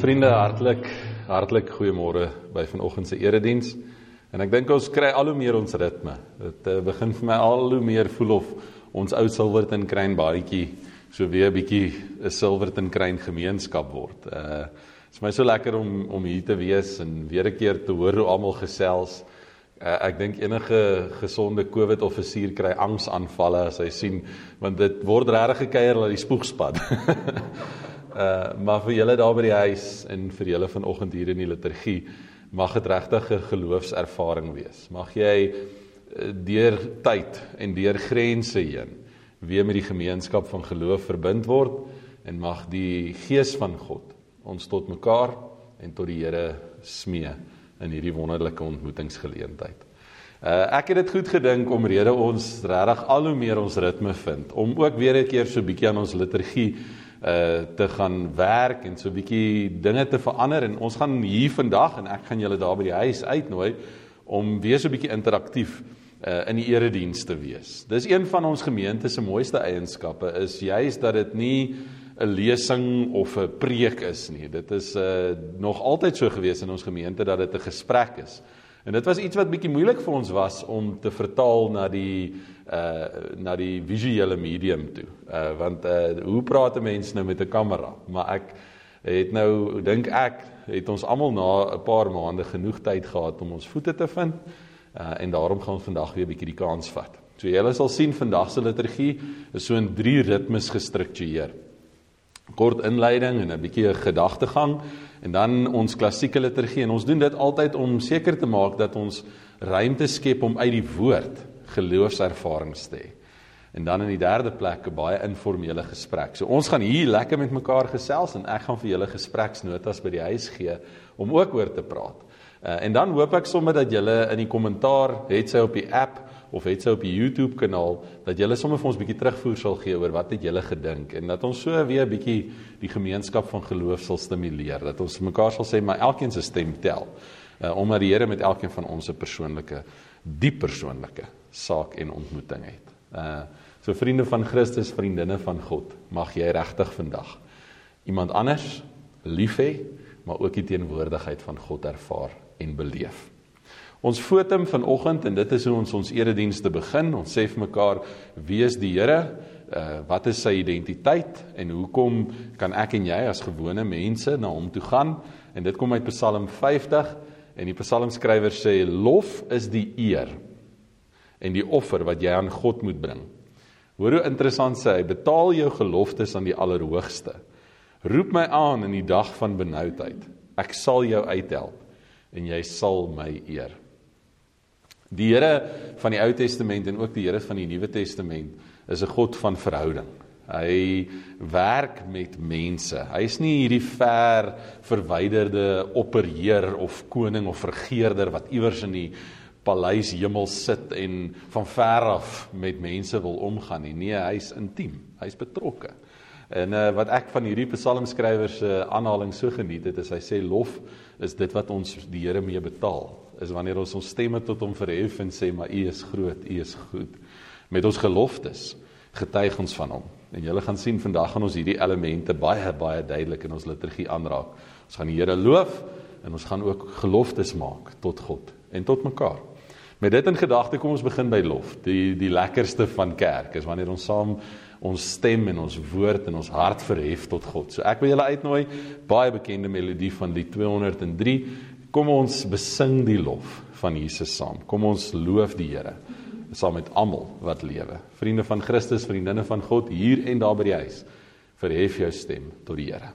vriende, hartlik hartlik goeiemôre by vanoggend se erediens. En ek dink ons kry al hoe meer ons ritme. Dit uh, begin vir my al hoe meer voel of ons ou Silverton Kruin baadjie so weer 'n bietjie 'n Silverton Kruin gemeenskap word. Uh dit is my so lekker om om hier te wees en weer 'n keer te hoor hoe almal gesels. Uh, ek dink enige gesonde COVID offisier kry angsaanvalle as hy sien want dit word regtig gekeier dat die spoegspan. Uh maar vir julle daar by die huis en vir julle vanoggend hier in die liturgie mag dit regtig 'n geloofservaring wees. Mag jy uh, deur tyd en deur grense heen weer met die gemeenskap van geloof verbind word en mag die gees van God ons tot mekaar en tot die Here smee in hierdie wonderlike ontmoetingsgeleentheid. Uh ek het dit goed gedink om rede ons regtig al hoe meer ons ritme vind om ook weer 'n keer so bietjie aan ons liturgie uh te gaan werk en so 'n bietjie dinge te verander en ons gaan hier vandag en ek gaan julle daar by die huis uitnooi om weer so 'n bietjie interaktief uh in die erediens te wees. Dis een van ons gemeente se mooiste eienskappe is juist dat dit nie 'n lesing of 'n preek is nie. Dit is uh nog altyd so gewees in ons gemeente dat dit 'n gesprek is. En dit was iets wat bietjie moeilik vir ons was om te vertaal na die uh na die visuele medium toe. Uh want uh hoe praat 'n mens nou met 'n kamera? Maar ek het nou dink ek het ons almal na 'n paar maande genoeg tyd gehad om ons voete te vind. Uh en daarom gaan ons vandag weer 'n bietjie die kans vat. So julle sal sien vandag se liturgie is so in drie ritmes gestruktureer. Kort inleiding en 'n bietjie 'n gedagtegang en dan ons klassieke liturgie en ons doen dit altyd om seker te maak dat ons ruimte skep om uit die woord geloofservarings te hê. En dan in die derde plek 'n baie informele gesprek. So ons gaan hier lekker met mekaar gesels en ek gaan vir julle gespreksnotas by die huis gee om ook oor te praat. Uh, en dan hoop ek sommer dat julle in die kommentaar, het sy op die app of het sy op die YouTube kanaal, dat julle sommer vir ons 'n bietjie terugvoer sal gee oor wat het julle gedink en dat ons so weer 'n bietjie die gemeenskap van geloof sal stimuleer. Dat ons mekaar sal sê maar elkeen se stem tel. Uh, omdat die Here met elkeen van ons 'n persoonlike, diep persoonlike saak en ontmoeting het. Uh so vriende van Christus, vriendinne van God, mag jy regtig vandag iemand anders lief hê, maar ook die teenwoordigheid van God ervaar en beleef. Ons fotum vanoggend en dit is hoe ons ons eredienste begin. Ons sê vir mekaar wie is die Here? Uh wat is sy identiteit en hoekom kan ek en jy as gewone mense na hom toe gaan? En dit kom uit Psalm 50 en die psalmskrywer sê lof is die eer en die offer wat jy aan God moet bring. Hoor hoe interessant sê hy, betaal jou geloftes aan die Allerhoogste. Roep my aan in die dag van benoudheid. Ek sal jou uithelp en jy sal my eer. Die Here van die Ou Testament en ook die Here van die Nuwe Testament is 'n God van verhouding. Hy werk met mense. Hy's nie hierdie ver verwyderde opperheer of koning of regerder wat iewers in die paleis hemel sit en van ver af met mense wil omgaan nie. Nee, hy's intiem. Hy's betrokke. En uh, wat ek van hierdie psalmskrywer se uh, aanhaling so geniet het, is hy sê lof is dit wat ons die Here mee betaal. Is wanneer ons ons stemme tot hom verhef en sê maar U is groot, U is goed. Met ons geloftes getuig ons van hom. En julle gaan sien vandag gaan ons hierdie elemente baie baie duidelik in ons liturgie aanraak. Ons gaan die Here loof en ons gaan ook geloftes maak tot God en tot mekaar. Met dit in gedagte kom ons begin by lof. Die die lekkerste van kerk is wanneer ons saam ons stem en ons woord en ons hart verhef tot God. So ek wil julle uitnooi baie bekende melodie van die 203. Kom ons besing die lof van Jesus saam. Kom ons loof die Here saam met almal wat lewe. Vriende van Christus, vriendinne van God hier en daar by die huis. Verhef jou stem tot die Here.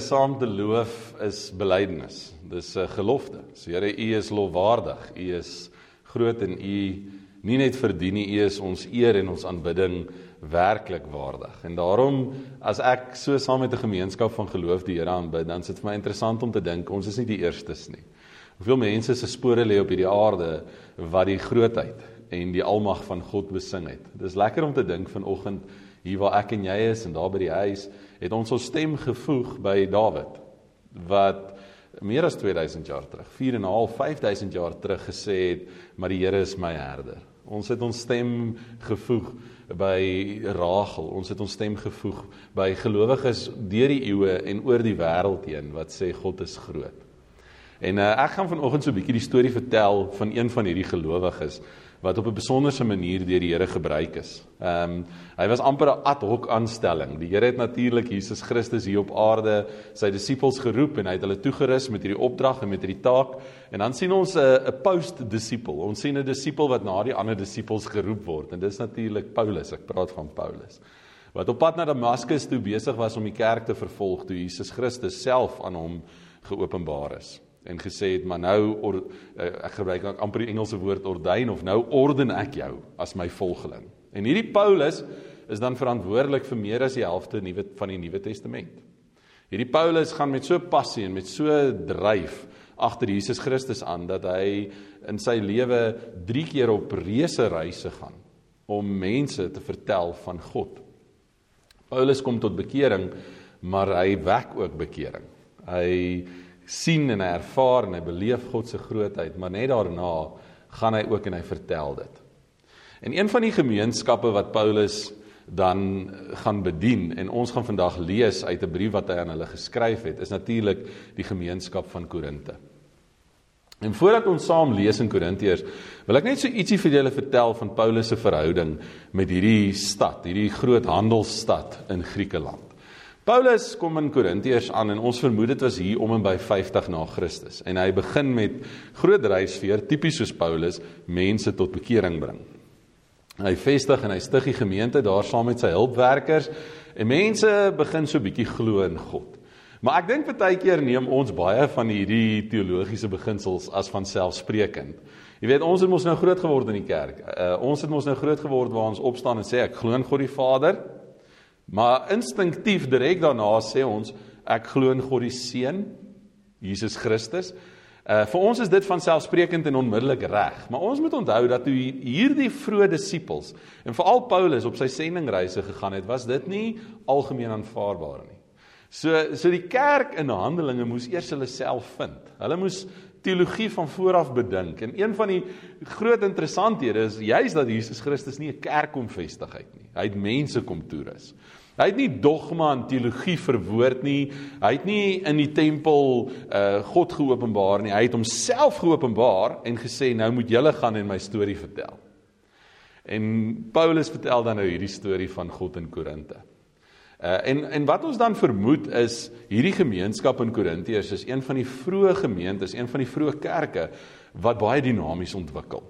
Here saam te loof is belydenis. Dis 'n gelofte. So Here, U is lofwaardig. U is groot en U nie net verdien nie, U is ons eer en ons aanbidding werklik waardig. En daarom as ek so saam met 'n gemeenskap van geloof die Here aanbid, dan is dit vir my interessant om te dink ons is nie die eerstes nie. Hoeveel mense se spore lê op hierdie aarde wat die grootheid en die almag van God besing het. Dis lekker om te dink vanoggend hier waar ek en jy is en daar by die huis het ons ons stem gevoeg by Dawid wat meer as 2000 jaar terug, 4 en 'n half, 5000 jaar terug gesê het, maar die Here is my herder. Ons het ons stem gevoeg by Rachel. Ons het ons stem gevoeg by gelowiges deur die eeue en oor die wêreld heen wat sê God is groot. En uh, ek gaan vanoggend so 'n bietjie die storie vertel van een van hierdie gelowiges wat op 'n besonderse manier deur die Here gebruik is. Ehm um, hy was amper 'n ad hoc aanstelling. Die Here het natuurlik Jesus Christus hier op aarde sy disippels geroep en hy het hulle toegerus met hierdie opdrag en met hierdie taak. En dan sien ons 'n 'n post-disipel. Ons sien 'n disipel wat na die ander disippels geroep word en dis natuurlik Paulus. Ek praat van Paulus. Wat op pad na Damaskus toe besig was om die kerk te vervolg toe Jesus Christus self aan hom geopenbaar is en gesê het maar nou or, eh, ek gebruik amper die Engelse woord ordyn of nou orden ek jou as my volgeling. En hierdie Paulus is dan verantwoordelik vir meer as die helfte nuwe van die Nuwe Testament. Hierdie Paulus gaan met so passie en met so dryf agter Jesus Christus aan dat hy in sy lewe 3 keer op reuse reise gaan om mense te vertel van God. Paulus kom tot bekering, maar hy wek ook bekering. Hy sien en hy ervaar en hy beleef God se grootheid, maar net daarna gaan hy ook en hy vertel dit. En een van die gemeenskappe wat Paulus dan gaan bedien en ons gaan vandag lees uit 'n brief wat hy aan hulle geskryf het, is natuurlik die gemeenskap van Korinte. En voordat ons saam lees in Korintiërs, wil ek net so ietsie vir julle vertel van Paulus se verhouding met hierdie stad, hierdie groot handelsstad in Griekeland. Paulus kom in Korintiërs aan en ons vermoed dit was hier om en by 50 na Christus en hy begin met groot dryfveer tipies soos Paulus mense tot bekering bring. Hy vestig en hy stig die gemeente daar saam met sy hulpwerkers en mense begin so bietjie glo in God. Maar ek dink baie keer neem ons baie van hierdie teologiese beginsels as van selfsprekend. Jy weet ons het mos nou groot geword in die kerk. Uh, ons het mos nou groot geword waar ons opstaan en sê ek glo in God die Vader, Maar instinktief direk daarna sê ons ek glo in God die Seun, Jesus Christus. Uh vir ons is dit van selfsprekend en onmiddellik reg. Maar ons moet onthou dat toe hierdie vroeë disippels en veral Paulus op sy sendingreise gegaan het, was dit nie algemeen aanvaarbaar nie. So so die kerk in Handelinge moes eers hulle self vind. Hulle moes teologie van vooraf bedink. En een van die groot interessanthede is juis dat Jesus Christus nie 'n kerk kom vestig het nie. Hy het mense kom toerus. Hy het nie dogma en teologie verwoord nie. Hy het nie in die tempel uh God geopenbaar nie. Hy het homself geopenbaar en gesê nou moet julle gaan en my storie vertel. En Paulus vertel dan nou hierdie storie van God in Korinte. Uh en en wat ons dan vermoed is hierdie gemeenskap in Korintiërs is een van die vroeë gemeentes, een van die vroeë kerke wat baie dinamies ontwikkel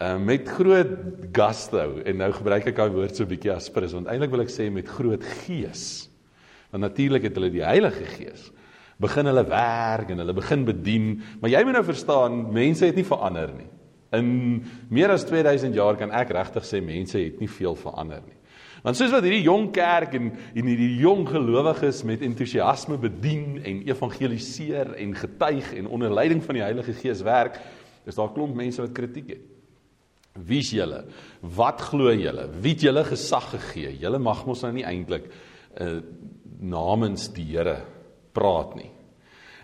uh, met groot gusto en nou gebruik ek daai woord so 'n bietjie aspres want eintlik wil ek sê met groot gees. Want natuurlik het hulle die Heilige Gees begin hulle werk en hulle begin bedien, maar jy moet nou verstaan, mense het nie verander nie. In meer as 2000 jaar kan ek regtig sê mense het nie veel verander nie. Want soos wat hierdie jong kerk en en hierdie jong gelowiges met entoesiasme bedien en evangeliseer en getuig en onder leiding van die Heilige Gees werk, is daar klomp mense wat kritiek het. Wie's julle? Wat glo julle? Wie het julle gesag gegee? Julle mag mos nou nie eintlik uh namens die Here praat nie.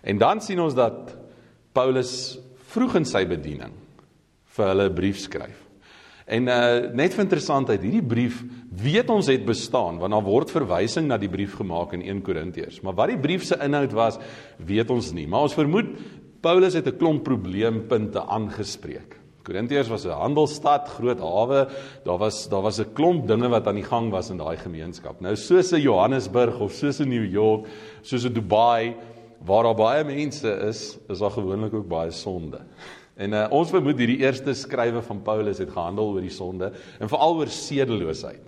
En dan sien ons dat Paulus vroeg in sy bediening vir hulle 'n brief skryf. En uh net vir interessantheid, hierdie brief weet ons het bestaan want daar word verwysing na die brief gemaak in 1 Korintiërs. Maar wat die brief se inhoud was, weet ons nie. Maar ons vermoed Paulus het 'n klomp probleempunte aangespreek. Korintiërs was 'n handelsstad, groot hawe. Daar was daar was 'n klomp dinge wat aan die gang was in daai gemeenskap. Nou soos 'n Johannesburg of soos 'n New York, soos 'n Dubai waar daar baie mense is, is daar gewoonlik ook baie sonde. En uh, ons vermoed hierdie eerste skrywe van Paulus het gehandel oor die sonde en veral oor sedeloosheid.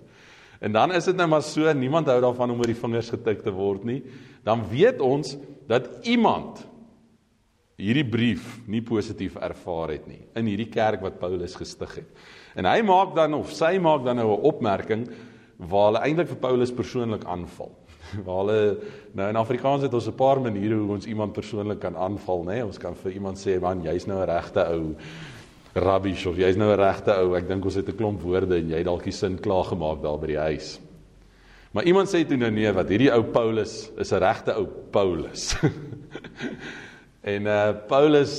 En dan is dit nou maar so, niemand hou daarvan om oor die vingers getik te word nie. Dan weet ons dat iemand hierdie brief nie positief ervaar het nie in hierdie kerk wat Paulus gestig het. En hy maak dan of sy maak dan nou 'n opmerking waar hulle eintlik vir Paulus persoonlik aanval. Waar hulle nou in Afrikaans het ons 'n paar maniere hoe ons iemand persoonlik kan aanval, nê? Ons kan vir iemand sê, "Man, jy's nou 'n regte ou rubbish of jy's nou 'n regte ou. Ek dink ons het 'n klomp woorde en jy dalk die sin klaar gemaak daar by die huis." Maar iemand sê toe nou nee, wat hierdie ou Paulus is 'n regte ou Paulus. En uh Paulus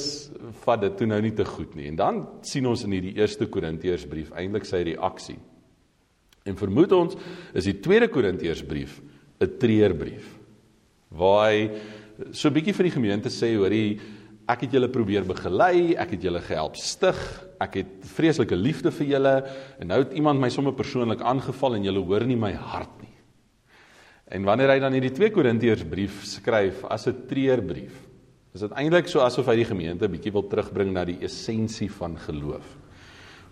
vat dit toe nou nie te goed nie. En dan sien ons in hierdie eerste Korintiërsbrief eintlik sy reaksie. En vermoed ons is die tweede Korintiërsbrief 'n treurbrief waar hy so 'n bietjie vir die gemeente sê hoor hy ek het julle probeer begelei, ek het julle gehelp stig, ek het vreeslike liefde vir julle en nou het iemand my sommer persoonlik aangeval en julle hoor nie my hart nie. En wanneer hy dan hierdie 2 Korintiërsbrief skryf as 'n treurbrief Is dit eintlik so asof hy die gemeente bietjie wil terugbring na die essensie van geloof?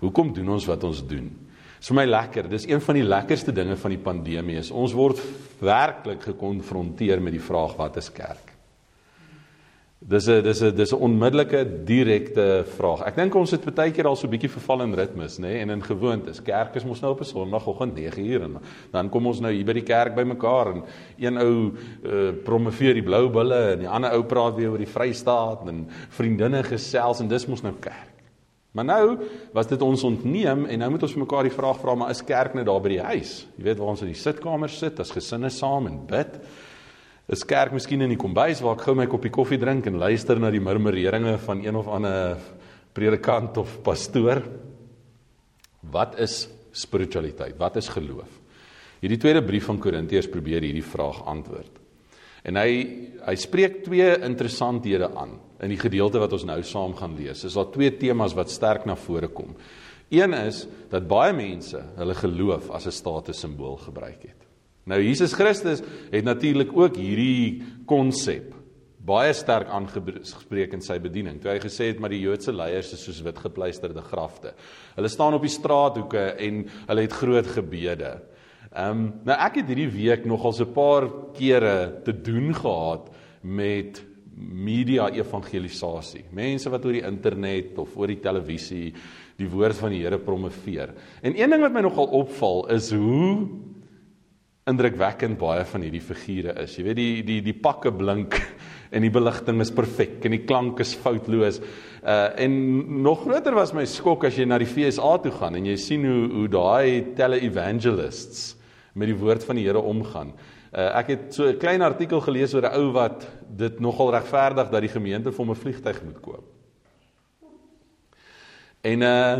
Hoekom doen ons wat ons doen? Dis vir my lekker. Dis een van die lekkerste dinge van die pandemie is ons word werklik gekonfronteer met die vraag wat is kerk? Dis 'n dis 'n dis 'n onmiddellike direkte vraag. Ek dink ons het baie keer al so 'n bietjie verval in ritmes, nê, nee? en in gewoontes. Kerk is mos nou op 'n Sondagoggend 9uur en dan kom ons nou hier by die kerk bymekaar en een ou uh, promoveer die blou bulle en die ander ou praat weer oor die Vrystaat en vriendinne gesels en dis mos nou kerk. Maar nou was dit ons ontneem en nou moet ons vir mekaar die vraag vra, maar is kerk net daar by die huis? Jy weet waar ons in die sitkamer sit as gesinne saam en bid? Is kerk miskien in die kombuis waar ek gou my koppie koffie drink en luister na die murmureringe van een of ander predikant of pastoor? Wat is spiritualiteit? Wat is geloof? Hierdie tweede brief van Korintiërs probeer hierdie vraag antwoord. En hy hy spreek twee interessanthede aan in die gedeelte wat ons nou saam gaan lees. Is daar twee temas wat sterk na vore kom. Een is dat baie mense hulle geloof as 'n statussimbool gebruik het. Nou Jesus Christus het natuurlik ook hierdie konsep baie sterk aangespreek in sy bediening. Toe hy gesê het maar die Joodse leiers is soos witgepleisterde grafte. Hulle staan op die straathoeke en hulle het groot gebede. Ehm um, nou ek het hierdie week nogal so 'n paar kere te doen gehad met media evangelisasie. Mense wat oor die internet of oor die televisie die woord van die Here promoveer. En een ding wat my nogal opval is hoe indrukwekkend baie van hierdie figure is. Jy weet die die die pakke blink en die beligting is perfek en die klank is foutloos. Uh en nog groter was my skok as jy na die FSA toe gaan en jy sien hoe hoe daai tele-evangelists met die woord van die Here omgaan. Uh ek het so 'n klein artikel gelees oor 'n ou wat dit nogal regverdig dat die gemeente vir hom 'n vliegtyg moet koop. En uh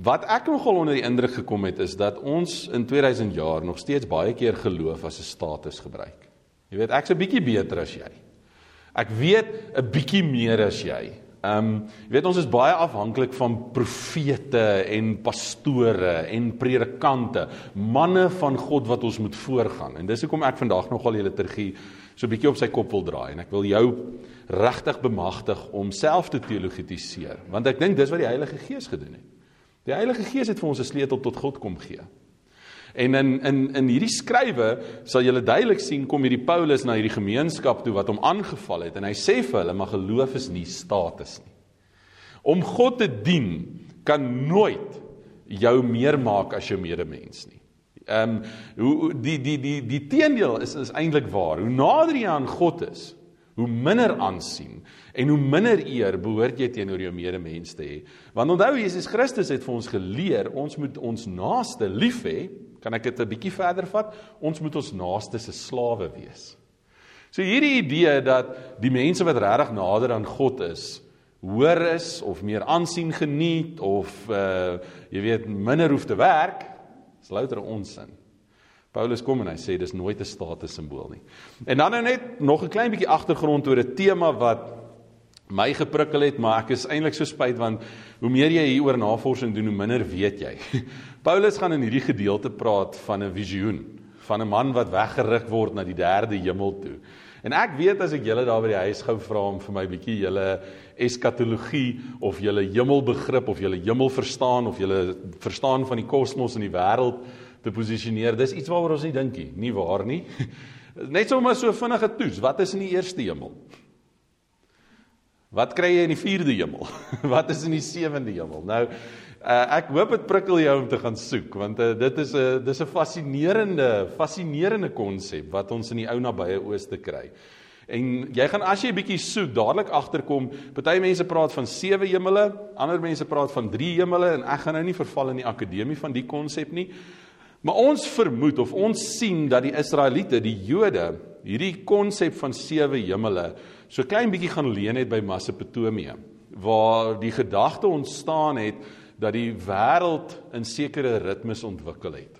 Wat ek nogal onder die indruk gekom het is dat ons in 2000 jaar nog steeds baie keer geloof as 'n status gebruik. Jy weet, ek's 'n bietjie beter as jy. Ek weet 'n bietjie meer as jy. Ehm, um, jy weet ons is baie afhanklik van profete en pastore en predikante, manne van God wat ons moet voorgaan. En dis hoekom ek vandag nogal die liturgie so 'n bietjie op sy kop wil draai en ek wil jou regtig bemagtig om self te teologetiseer, want ek dink dis wat die Heilige Gees gedoen het. Die Heilige Gees het vir ons 'n sleutel tot God kom gee. En in in in hierdie skrywe sal jy duidelik sien kom hierdie Paulus na hierdie gemeenskap toe wat hom aangeval het en hy sê vir hulle maar geloof is nie status nie. Om God te dien kan nooit jou meer maak as jou medemens nie. Ehm um, hoe die die die die teendeel is is eintlik waar. Hoe nader jy aan God is, hoe minder aansien en hoe minder eer behoort jy teenoor jou medemens te hê. Want onthou Jesus Christus het vir ons geleer, ons moet ons naaste lief hê. Kan ek dit 'n bietjie verder vat? Ons moet ons naaste se slawe wees. So hierdie idee dat die mense wat regtig nader aan God is, hoër is of meer aansien geniet of uh jy weet minder hoef te werk, is louter onsin. Paulus kom en hy sê dis nooit 'n status simbool nie. En dan nou net nog 'n klein bietjie agtergrond oor 'n tema wat my geprikkel het, maar ek is eintlik so spyt want hoe meer jy hieroor navorsing doen, hoe minder weet jy. Paulus gaan in hierdie gedeelte praat van 'n visioen, van 'n man wat weggeruk word na die derde hemel toe. En ek weet as ek julle daar by die huis gou vra om vir my bietjie julle eskatologie of julle hemelbegrip of julle hemel verstaan of julle verstaan van die kosmos en die wêreld te posisioneer. Dis iets waaroor ons nie dink nie, nie waar nie. Net sommer so vinnige toets, wat is in die eerste hemel? Wat kry jy in die vierde hemel? Wat is in die sewende hemel? Nou uh, ek hoop dit prikkel jou om te gaan soek want uh, dit is 'n dis 'n fascinerende fascinerende konsep wat ons in die ou nabye ooste kry. En jy gaan as jy 'n bietjie soek, dadelik agterkom, party mense praat van sewe hemele, ander mense praat van drie hemele en ek gaan nou nie verval in die akademie van die konsep nie. Maar ons vermoed of ons sien dat die Israeliete, die Jode, hierdie konsep van sewe hemele so klein bietjie gaan leen het by Mesopotamië waar die gedagte ontstaan het dat die wêreld in sekere ritmes ontwikkel het.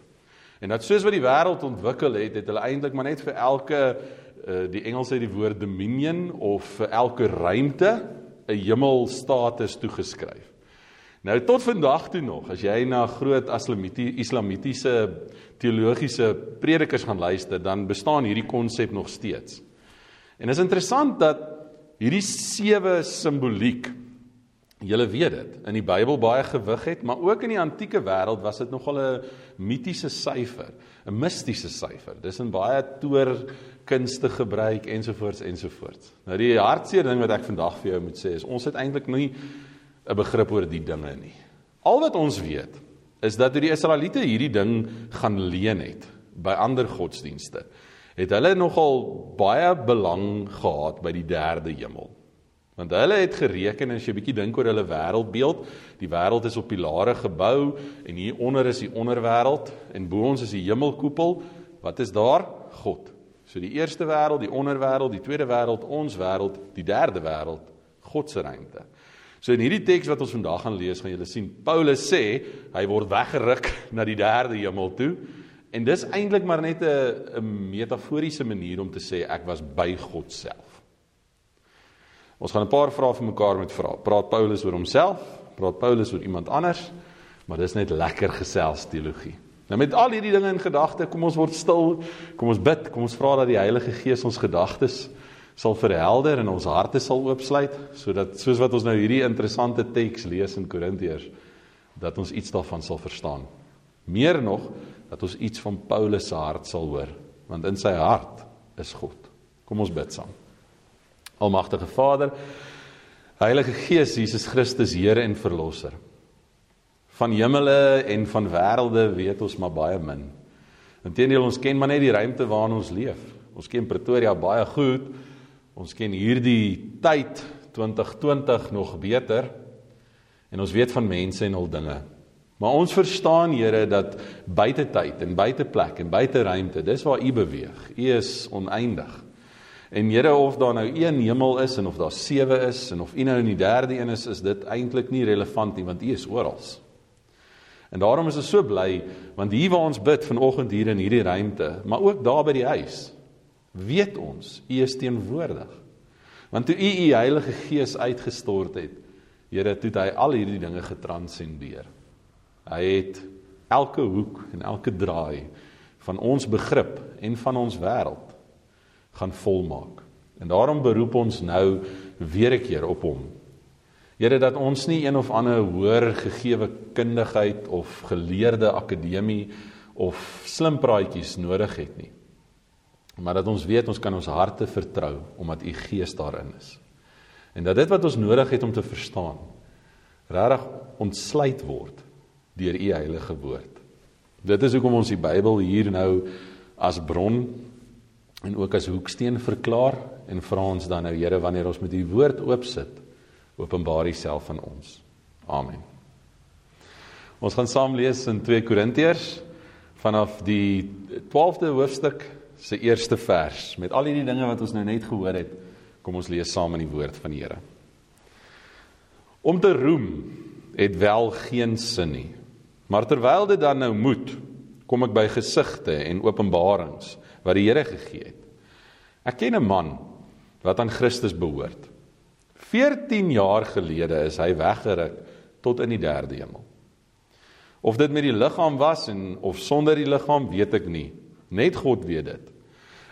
En dat soos wat die wêreld ontwikkel het, het hulle eintlik maar net vir elke uh, die Engels het die woord dominion of vir elke ruimte 'n hemelstatus toegeskryf. Nou tot vandag toe nog, as jy na groot islamitiese teologiese predikers gaan luister, dan bestaan hierdie konsep nog steeds. En is interessant dat hierdie sewe simboliek Julle weet dit, in die Bybel baie gewig het, maar ook in die antieke wêreld was dit nogal 'n mitiese syfer, 'n mistiese syfer. Dis in baie toer kunste gebruik ensovoorts ensovoorts. Nou die hartseer ding wat ek vandag vir jou moet sê is ons het eintlik nie 'n begrip oor die dinge nie. Al wat ons weet is dat toe die Israeliete hierdie ding gaan leen het by ander godsdienste, het hulle nogal baie belang gehad by die derde hemel. Want hulle het gereken as jy bietjie dink oor hulle wêreldbeeld, die wêreld is op pilare gebou en hier onder is die onderwêreld en bo ons is die hemelkoepel. Wat is daar? God. So die eerste wêreld, die onderwêreld, die tweede wêreld, ons wêreld, die derde wêreld, God se ruimte. So in hierdie teks wat ons vandag gaan lees, gaan julle sien Paulus sê hy word weggeruk na die derde hemel toe. En dis eintlik maar net 'n 'n metaforiese manier om te sê ek was by God self. Ons gaan 'n paar vrae vir mekaar met vra. Praat Paulus oor homself? Praat Paulus oor iemand anders? Maar dis net lekker gesels teologie. Nou met al hierdie dinge in gedagte, kom ons word stil. Kom ons bid. Kom ons vra dat die Heilige Gees ons gedagtes sal verhelder en ons harte sal oopsluit sodat soos wat ons nou hierdie interessante teks lees in Korintiërs dat ons iets daarvan sal verstaan. Meer nog dat ons iets van Paulus se hart sal hoor, want in sy hart is God. Kom ons bid saam. Almagtige Vader, Heilige Gees, Jesus Christus, Here en Verlosser. Van hemele en van wêrelde weet ons maar baie min. Inteendeel ons ken maar net die ruimte waarin ons leef. Ons ken Pretoria baie goed. Ons ken hierdie tyd 2020 nog beter. En ons weet van mense en hul dinge. Maar ons verstaan Here dat buite tyd en buite plek en buite ruimte, dis waar U beweeg. U is oneindig. En Here of daar nou een hemel is en of daar sewe is en of U nou in die derde een is, is dit eintlik nie relevant nie want U is oral. En daarom is ons so bly want hier waar ons bid vanoggend hier in hierdie ruimte, maar ook daar by die huis, weet ons U is teenwoordig. Want toe U U Heilige Gees uitgestort het, Here, toe het hy al hierdie dinge getranscendeer. Hy het elke hoek en elke draai van ons begrip en van ons wêreld gaan volmaak. En daarom beroep ons nou weer 'n keer op hom. Here dat ons nie een of ander hoër gegeewe kundigheid of geleerde akademie of slim praatjies nodig het nie. Maar dat ons weet ons kan ons harte vertrou omdat u Gees daarin is. En dat dit wat ons nodig het om te verstaan regtig ontsluit word deur u heilige woord. Dit is hoekom ons die Bybel hier nou as bron en ook as hoeksteen verklaar en vra ons dan nou Here wanneer ons met u woord oopsit, openbaar u self aan ons. Amen. Ons gaan saam lees in 2 Korintiërs vanaf die 12de hoofstuk se eerste vers met al hierdie dinge wat ons nou net gehoor het. Kom ons lees saam in die woord van die Here. Om te roem het wel geen sin nie. Maar terwyl dit dan nou moet, kom ek by gesigte en openbarings wat die Here gegee het. Ek ken 'n man wat aan Christus behoort. 14 jaar gelede is hy weggeruk tot in die derde hemel. Of dit met die liggaam was en of sonder die liggaam, weet ek nie. Net God weet dit.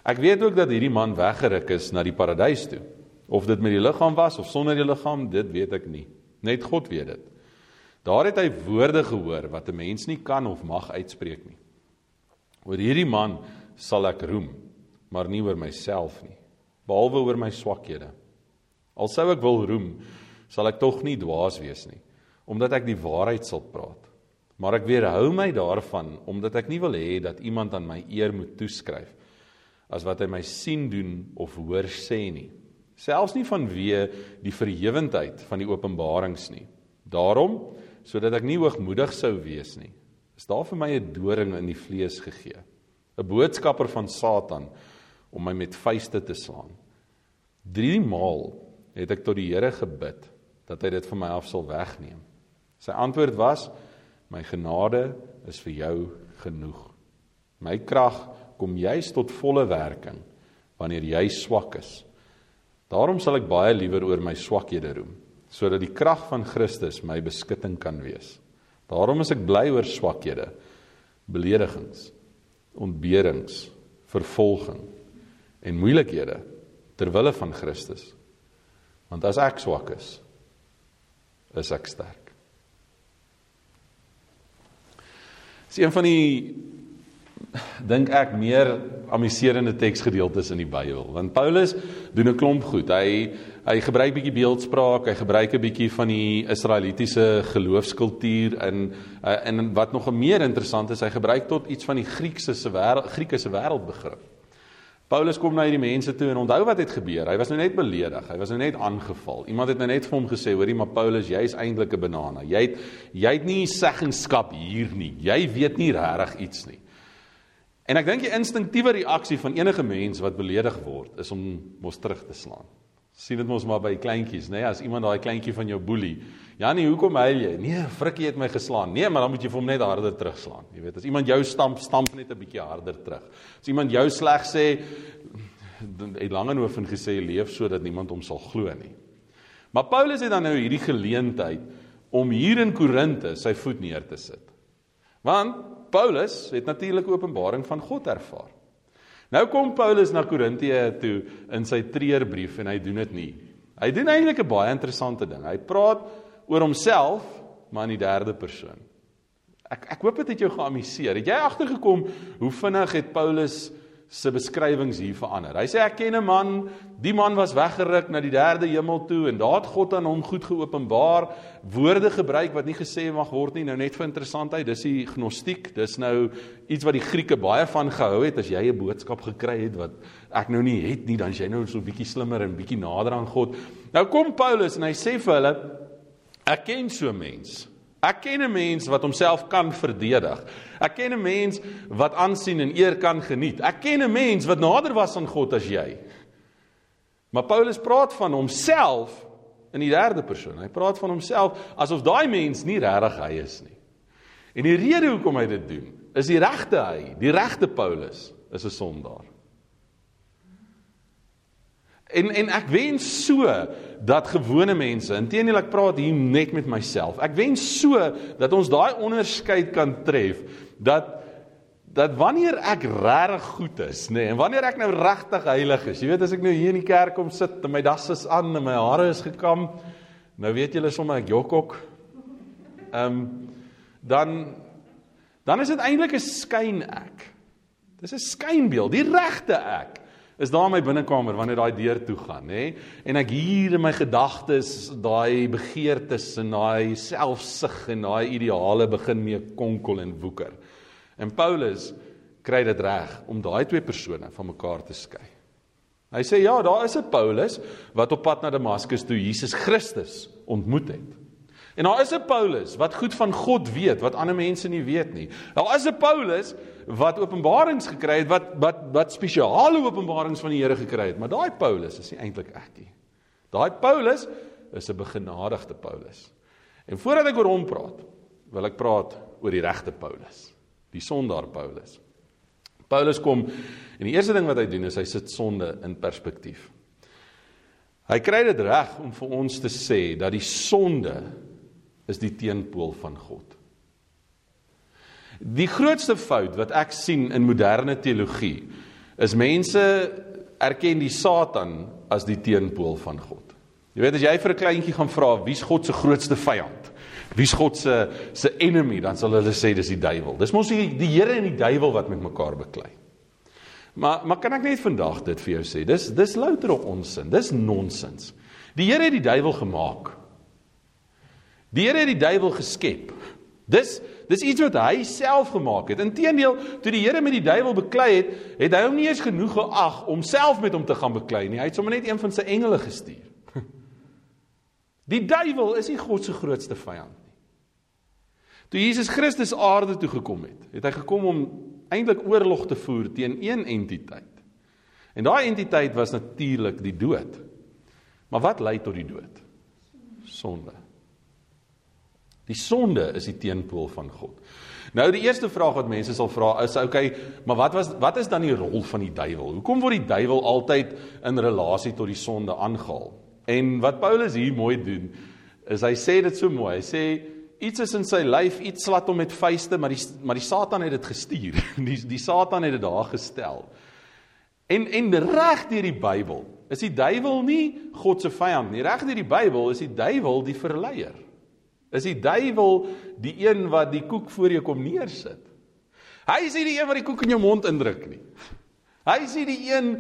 Ek weet ook dat hierdie man weggeruk is na die paradys toe. Of dit met die liggaam was of sonder die liggaam, dit weet ek nie. Net God weet dit. Daar het hy woorde gehoor wat 'n mens nie kan of mag uitspreek nie. Oor hierdie man sal ek roem, maar nie oor myself nie, behalwe oor my swakhede. Al sou ek wil roem, sal ek tog nie dwaas wees nie, omdat ek die waarheid sal praat. Maar ek weerhou my daarvan omdat ek nie wil hê dat iemand aan my eer moet toeskryf as wat hy my sien doen of hoor sê nie. Selfs nie vanweë die verhewendheid van die openbarings nie. Daarom sodat ek nie hoogmoedig sou wees nie, is daar vir my 'n doring in die vlees gegee. 'n Boodskapper van Satan om my met vuiste te slaan. 3 maal het ek tot die Here gebid dat hy dit van my af sal wegneem. Sy antwoord was: "My genade is vir jou genoeg. My krag kom juis tot volle werking wanneer jy swak is. Daarom sal ek baie liewer oor my swakhede roem, sodat die krag van Christus my beskutting kan wees. Daarom is ek bly oor swakhede, beledigings, ontberings, vervolging en moeilikhede ter wille van Christus. Want as ek swak is, is ek sterk. Dis een van die dink ek meer amuserende teksgedeeltes in die Bybel. Want Paulus doen 'n klomp goed. Hy hy gebruik bietjie beeldspraak, hy gebruik 'n bietjie van die Israelitiese geloofskultuur in en wat nog meer interessant is, hy gebruik tot iets van die Griekse se wêreld Griekse wêreldbegrip. Paulus kom na hierdie mense toe en onthou wat het gebeur. Hy was nou net beledig. Hy was nou net aangeval. Iemand het nou net vir hom gesê, "Hoorie, maar Paulus, jy's eintlik 'n banana. Jy het jy het nie seggenskap hier nie. Jy weet nie regtig iets nie." En ek dink die instinktiewe reaksie van enige mens wat beledig word, is om mos terug te slaan. Sien dit mos maar by kleintjies, nê? Nee? As iemand daai kleintjie van jou boelie, Janie, hoekom huil jy? Nee, frikkie het my geslaan. Nee, maar dan moet jy vir hom net harder terugslaan. Jy weet, as iemand jou stamp, stamp net 'n bietjie harder terug. As iemand jou sleg sê, het Langehoven gesê leef sodat niemand hom sal glo nie. Maar Paulus het dan nou hierdie geleentheid om hier in Korinte sy voet neer te sit. Want Paulus het natuurlik openbaring van God ervaar. Nou kom Paulus na Korintië toe in sy treurbrief en hy doen dit nie. Hy doen eintlik 'n baie interessante ding. Hy praat oor homself maar in die derde persoon. Ek ek hoop dit het jou geamuseer. Het jy agtergekom hoe vinnig het Paulus se beskrywings hier verander. Hy sê ek ken 'n man, die man was weggeruk na die derde hemel toe en daar het God aan hom goed geopenbaar, woorde gebruik wat nie gesê mag word nie, nou net vir interessantheid, dis die gnostiek, dis nou iets wat die Grieke baie van gehou het as jy 'n boodskap gekry het wat ek nou nie het nie, dan is jy nou so 'n bietjie slimmer en bietjie nader aan God. Nou kom Paulus en hy sê vir hulle ek ken so 'n mens. Ek ken 'n mens wat homself kan verdedig. Ek ken 'n mens wat aansien en eer kan geniet. Ek ken 'n mens wat nader was aan God as jy. Maar Paulus praat van homself in die derde persoon. Hy praat van homself asof daai mens nie regtig hy is nie. En die rede hoekom hy dit doen, is die regte hy, die regte Paulus is 'n sondaar. En en ek wens so dat gewone mense, inteendeel ek praat hier net met myself. Ek wens so dat ons daai onderskeid kan tref dat dat wanneer ek regtig goed is, nê, nee, en wanneer ek nou regtig heilig is. Jy weet as ek nou hier in die kerk kom sit en my das is aan en my hare is gekam, nou weet julle sommer ek jokok. Ehm um, dan dan is dit eintlik 'n skyn ek. Dis 'n skynbeeld, die regte ek is daar in my binnekamer wanneer daai deur toe gaan, nê? En ek hier in my gedagtes daai begeertes en daai selfsug en daai ideale begin mee konkel en woeker. En Paulus kry dit reg om daai twee persone van mekaar te skei. Hy sê ja, daar is 'n Paulus wat op pad na Damaskus toe Jesus Christus ontmoet het. En daar is 'n Paulus wat goed van God weet wat ander mense nie weet nie. Daar is 'n Paulus wat openbarings gekry het wat wat wat spesiale openbarings van die Here gekry het, maar daai Paulus is nie eintlik ek nie. Daai Paulus is 'n begenadigde Paulus. En voordat ek oor hom praat, wil ek praat oor die regte Paulus, die sondaar Paulus. Paulus kom en die eerste ding wat hy doen is hy sit sonde in perspektief. Hy kry dit reg om vir ons te sê dat die sonde is die teenpool van God. Die grootste fout wat ek sien in moderne teologie is mense erken die Satan as die teenpool van God. Jy weet as jy vir 'n kleintjie gaan vra wie's God se grootste vyand? Wie's God se se enemy? Dan sal hulle sê dis die duiwel. Dis mos die, die Here en die duiwel wat met mekaar beklei. Maar maar kan ek net vandag dit vir jou sê? Dis dis louter op onsin. Dis nonsens. Die Here het die duiwel gemaak. Die Here het die duiwel geskep. Dis dis iets wat hy self gemaak het. Inteendeel, toe die Here met die duiwel beklei het, het hy hom nie eens genoeg geag om self met hom te gaan beklei nie. Hy het sommer net een van sy engele gestuur. Die duiwel is nie God se grootste vyand nie. Toe Jesus Christus aarde toe gekom het, het hy gekom om eintlik oorlog te voer teen een entiteit. En daai entiteit was natuurlik die dood. Maar wat lei tot die dood? Sonde. Die sonde is die teenpool van God. Nou die eerste vraag wat mense sal vra is okay, maar wat was wat is dan die rol van die duiwel? Hoekom word die duiwel altyd in relasie tot die sonde aangehaal? En wat Paulus hier mooi doen, is hy sê dit so mooi. Hy sê iets is in sy lyf, iets slat hom met vuiste, maar die maar die Satan het dit gestuur. Die die Satan het dit daar gestel. En en reg deur die Bybel is die duiwel nie God se vyand nie. Reg deur die Bybel is die duiwel die verleier. Is die duiwel die een wat die koek voor jou kom neersit? Hy is nie die een wat die koek in jou mond indruk nie. Hy is nie die een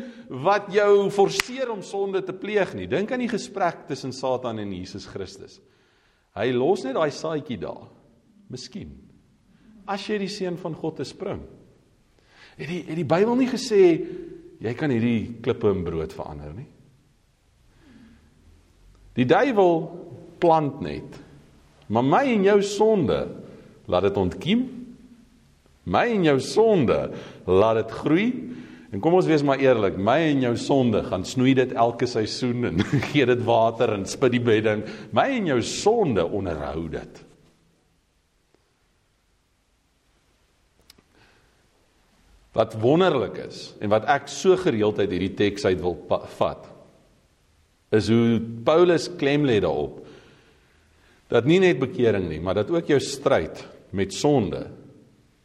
wat jou forceer om sonde te pleeg nie. Dink aan die gesprek tussen Satan en Jesus Christus. Hy los net daai saadjie daar. Miskien as jy die seun van God te spring. Het die het die Bybel nie gesê jy kan hierdie klippe in brood verander nie? Die duiwel plant net Maar my en jou sonde laat dit ontkiem. My en jou sonde laat dit groei. En kom ons wees maar eerlik, my en jou sonde gaan snoei dit elke seisoen en gee dit water en spit die bedding. My en jou sonde onderhou dit. Wat wonderlik is en wat ek so gereeld uit hierdie teks uit wil vat is hoe Paulus klem lê daarop dat nie net bekering nie, maar dat ook jou stryd met sonde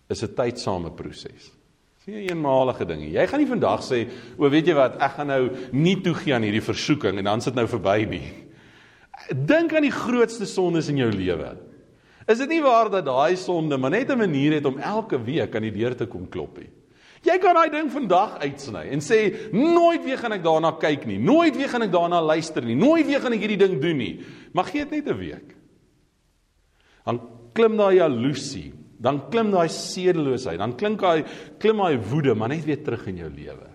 is 'n tydsame proses. Dis nie 'n eenmalige ding nie. Jy gaan nie vandag sê, "O, weet jy wat, ek gaan nou nie toegee aan hierdie versoeking en dan sit nou verby nie." Dink aan die grootste sondes in jou lewe. Is dit nie waar dat daai sonde maar net 'n manier het om elke week aan die deur te kom klop nie? Jy kan daai ding vandag uitsny en sê nooit weer gaan ek daarna kyk nie. Nooit weer gaan ek daarna luister nie. Nooit weer gaan ek hierdie ding doen nie. Maar gee dit net 'n week dan klim daai jaloesie, dan klim daai sedeloosheid, dan klink daai klim daai woede maar net weer terug in jou lewe.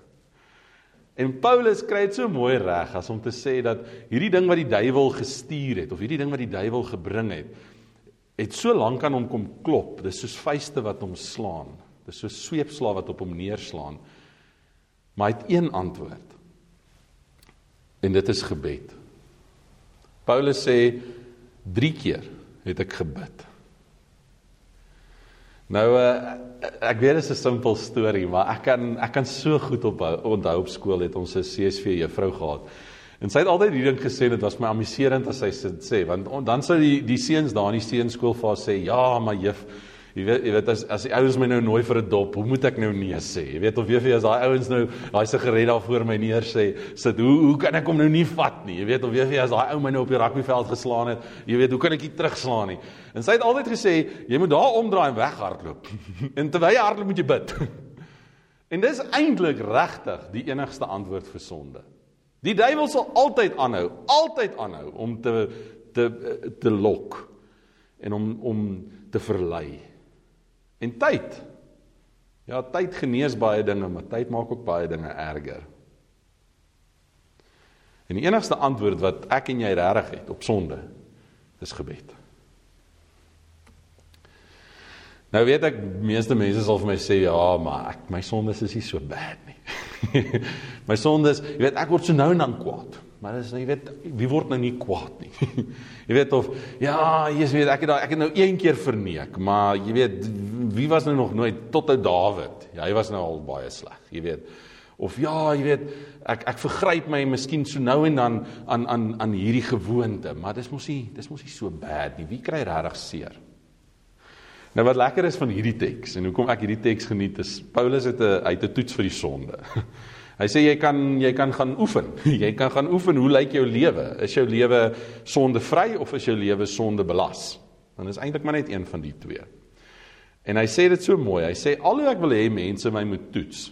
En Paulus kry dit so mooi reg as om te sê dat hierdie ding wat die duiwel gestuur het of hierdie ding wat die duiwel gebring het, het so lank aan hom kom klop. Dis soos vuiste wat hom slaan. Dis so sweepslae wat op hom neerslaan. Maar hy het een antwoord. En dit is gebed. Paulus sê 3 keer het ek gebid. Nou uh, ek weet dit is 'n simpel storie, maar ek kan ek kan so goed op onthou op skool het ons 'n CSV juffrou gehad. En sy het altyd hierdie ding gesê dit was my amuserend as sy sê want dan sou die die seuns daar in die seunskoolfase sê ja, maar juf Jy weet jy weet as as die ouens my nou nooi vir 'n dop, hoe moet ek nou nee sê? Jy weet of jy vir as daai ouens nou daai sigaret daar voor my neer sê, sit hoe hoe kan ek hom nou nie vat nie? Jy weet of jy vir as daai ou my nou op die rugbyveld geslaan het, jy weet hoe kan ek hom terugslaan nie? En sy het altyd gesê, jy moet daar omdraai en weghardloop. en terwyl jy hardloop moet jy bid. en dis eintlik regtig die enigste antwoord vir sonde. Die duiwel sal altyd aanhou, altyd aanhou om te te te lok en om om te verlei. En tyd. Ja, tyd genees baie dinge, maar tyd maak ook baie dinge erger. En die enigste antwoord wat ek en jy regtig het op sonde is gebed. Nou weet ek meeste mense sal vir my sê ja, maar ek my sondes is nie so bad nie. my sondes, jy weet ek word so nou en dan kwaad. Maar dis nou, jy weet, wie word nou nie kwaad nie. jy weet of ja, jy weet ek het daai ek het nou een keer verneek, maar jy weet wie was nou nog nooit tot ou Dawid. Ja, hy was nou al baie sleg, jy weet. Of ja, jy weet, ek ek vergryp my miskien so nou en dan aan aan aan hierdie gewoonte, maar dis mos nie dis mos nie so bad nie. Wie kry regtig seer? Nou wat lekker is van hierdie teks en hoekom ek hierdie teks geniet is Paulus het 'n hy het 'n toets vir die sonde. Hy sê jy kan jy kan gaan oefen. Jy kan gaan oefen hoe lyk jou lewe? Is jou lewe sondevry of is jou lewe sonde belas? Dan is eintlik maar net een van die twee. En hy sê dit so mooi. Hy sê al hoe ek wil hê mense my moet toets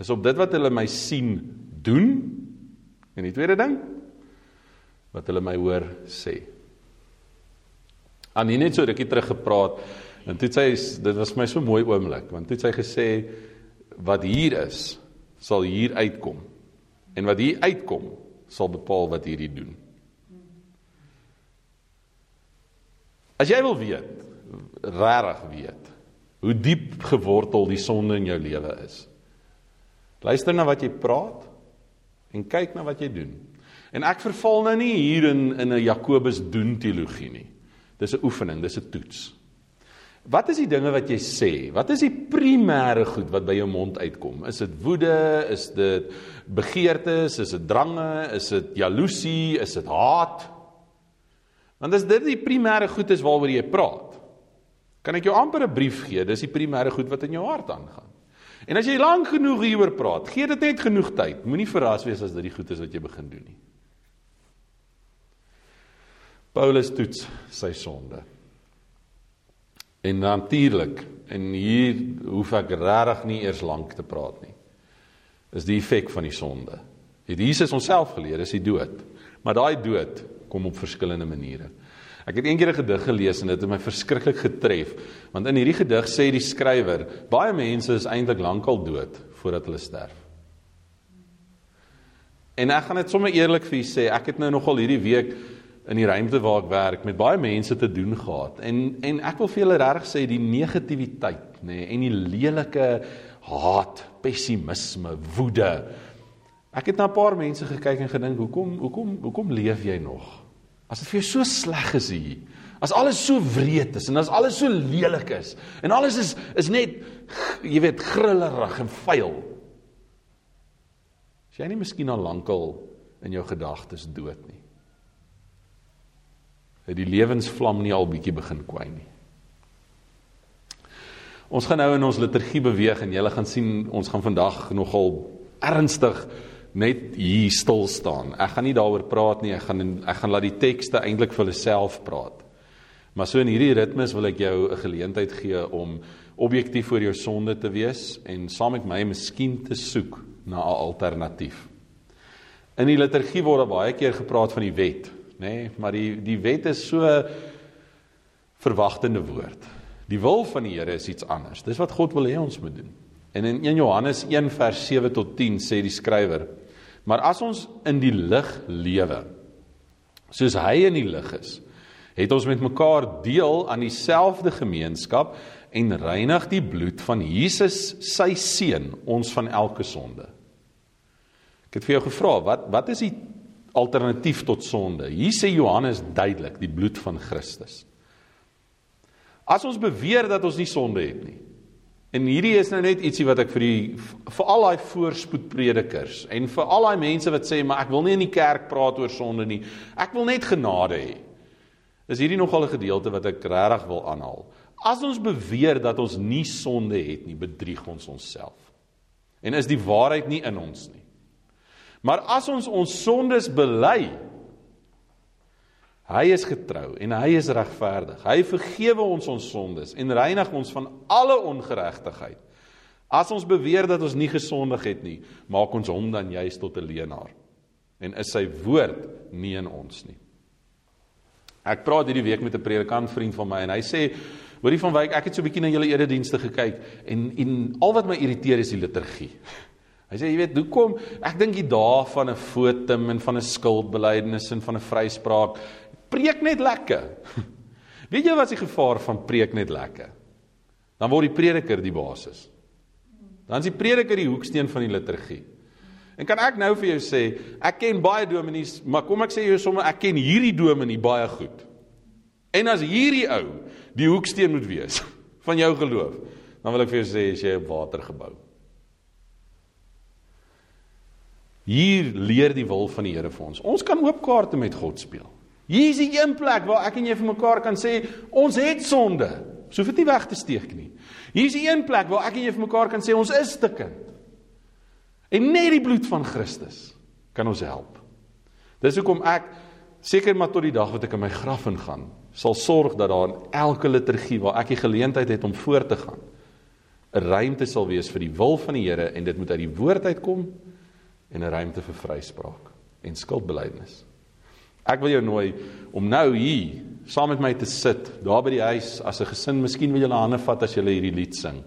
is op dit wat hulle my sien doen. En die tweede ding wat hulle my hoor sê. Aan nie net so rukkie terug gepraat en toe sê hy dit was my so mooi oomblik want toe sê hy gesê wat hier is sal hier uitkom en wat hier uitkom sal bepaal wat hierdie doen. As jy wil weet, regtig weet hoe diep gewortel die sonde in jou lewe is. Luister na wat jy praat en kyk na wat jy doen. En ek verval nou nie hier in in 'n Jakobus doen teologie nie. Dis 'n oefening, dis 'n toets. Wat is die dinge wat jy sê? Wat is die primêre goed wat by jou mond uitkom? Is dit woede? Is dit begeertes? Is dit drange? Is dit jaloesie? Is dit haat? Want as dit die primêre goed is waaroor jy praat, kan ek jou amper 'n brief gee. Dis die primêre goed wat in jou hart aangaan. En as jy lank genoeg hieroor praat, gee dit net genoeg tyd. Moenie verras wees as dit die goed is wat jy begin doen nie. Paulus toets sy sonde. En natuurlik, en hier hoef ek regtig nie eers lank te praat nie. Is die effek van die sonde. Het Jesus onsself geleer is die dood. Maar daai dood kom op verskillende maniere. Ek het eendag 'n gedig gelees en dit het my verskriklik getref, want in hierdie gedig sê die skrywer, baie mense is eintlik lankal dood voordat hulle sterf. En ek gaan dit sommer eerlik vir u sê, ek het nou nogal hierdie week in die ruimte waar ek werk met baie mense te doen gehad. En en ek wil vir julle regtig sê die negativiteit, nê, nee, en die lelike haat, pessimisme, woede. Ek het na 'n paar mense gekyk en gedink, hoekom hoekom hoekom leef jy nog? As dit vir jou so sleg is hier, as alles so wreed is en as alles so lelik is en alles is is net jy weet grillerig en vuil. Is jy nie miskien al lankal in jou gedagtes dood nie? Het die lewensvlam nie al bietjie begin kwyn nie. Ons gaan nou in ons liturgie beweeg en julle gaan sien ons gaan vandag nogal ernstig net hier stil staan. Ek gaan nie daaroor praat nie. Ek gaan ek gaan laat die tekste eintlik vir hulle self praat. Maar so in hierdie ritmes wil ek jou 'n geleentheid gee om objektief oor jou sonde te wees en saam met my miskien te soek na 'n alternatief. In die liturgie word baie keer gepraat van die wet nê, nee, maar die die wet is so verwagtende woord. Die wil van die Here is iets anders. Dis wat God wil hê ons moet doen. En in 1 Johannes 1 vers 7 tot 10 sê die skrywer: Maar as ons in die lig lewe, soos hy in die lig is, het ons met mekaar deel aan dieselfde gemeenskap en reinig die bloed van Jesus sy seun ons van elke sonde. Ek het vir jou gevra, wat wat is die alternatief tot sonde. Hier sê Johannes duidelik, die bloed van Christus. As ons beweer dat ons nie sonde het nie. En hierdie is nou net ietsie wat ek vir die vir al daai voorspoedpredikers en vir al daai mense wat sê maar ek wil nie in die kerk praat oor sonde nie. Ek wil net genade hê. Is hierdie nogal 'n gedeelte wat ek regtig wil aanhaal. As ons beweer dat ons nie sonde het nie, bedrieg ons onsself. En is die waarheid nie in ons nie. Maar as ons ons sondes bely, hy is getrou en hy is regverdig. Hy vergewe ons ons sondes en reinig ons van alle ongeregtigheid. As ons beweer dat ons nie gesondig het nie, maak ons hom dan juis tot 'n leienaar en is sy woord nie in ons nie. Ek praat hierdie week met 'n predikant vriend van my en hy sê Hoorie van Wyk, ek het so 'n bietjie na julle eredienste gekyk en en al wat my irriteer is die liturgie. Hy sê jy weet hoekom ek dink die dae van 'n fotum en van 'n skuldbelydenis en van 'n vryspraak preek net lekker. Weet jy wat is die gevaar van preek net lekker? Dan word die prediker die basis. Dan is die prediker die hoeksteen van die liturgie. En kan ek nou vir jou sê, ek ken baie dominees, maar kom ek sê jou sommer ek ken hierdie dominee baie goed. En as hierdie ou die hoeksteen moet wees van jou geloof, dan wil ek vir jou sê as jy op water gebou. Hier leer die wil van die Here vir ons. Ons kan oop kaarte met God speel. Hier is die een plek waar ek en jy vir mekaar kan sê ons het sonde. So vir dit nie weg te steek nie. Hier is die een plek waar ek en jy vir mekaar kan sê ons is stikkend. En net die bloed van Christus kan ons help. Dis hoekom ek seker maar tot die dag wat ek in my graf ingaan, sal sorg dat daar in elke liturgie waar ek die geleentheid het om voor te gaan 'n ruimte sal wees vir die wil van die Here en dit moet uit die woord uitkom en 'n ruimte vir vryspraak en skuldbeleidnis. Ek wil jou nooi om nou hier saam met my te sit, daar by die huis as 'n gesin, miskien wil julle hande vat as julle hierdie lied sing.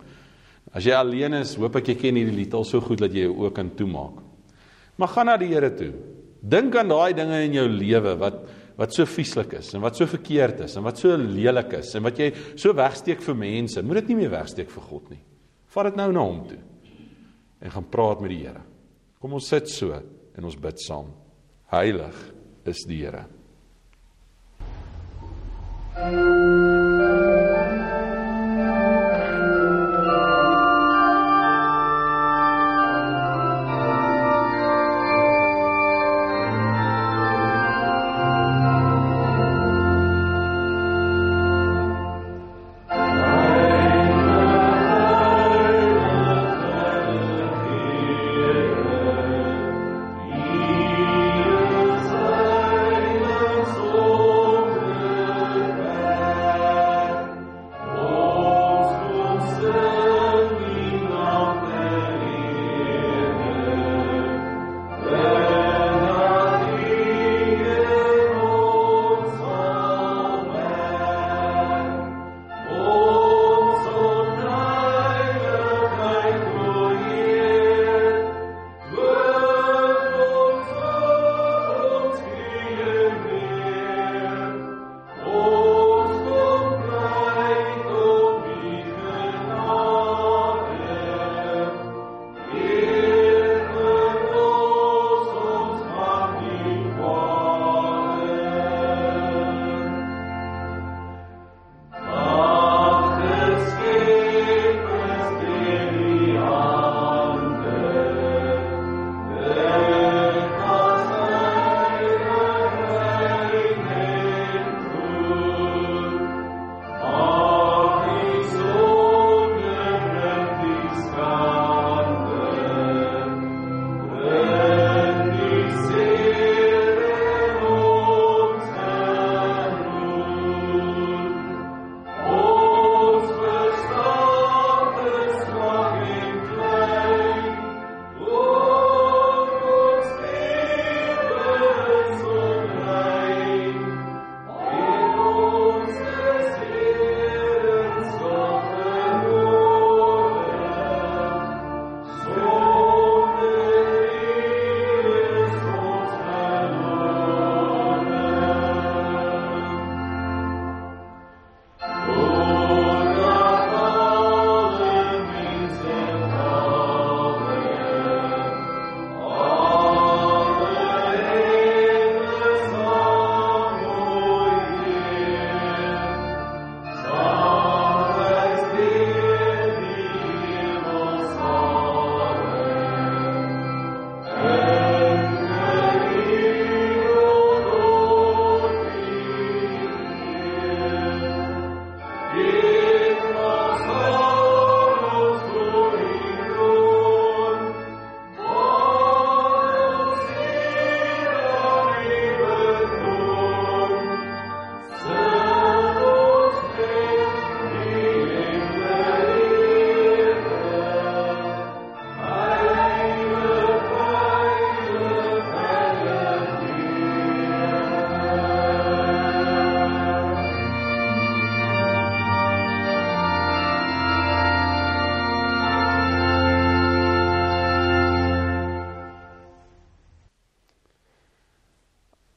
As jy alleen is, hoop ek jy ken hierdie lied al so goed dat jy jou oë kan toemaak. Maar gaan na die Here toe. Dink aan daai dinge in jou lewe wat wat so vieslik is en wat so verkeerd is en wat so lelik is en wat jy so wegsteek vir mense. Moet dit nie meer wegsteek vir God nie. Vat dit nou na hom toe en gaan praat met die Here. Kom ons sit so en ons bid saam. Heilig is die Here.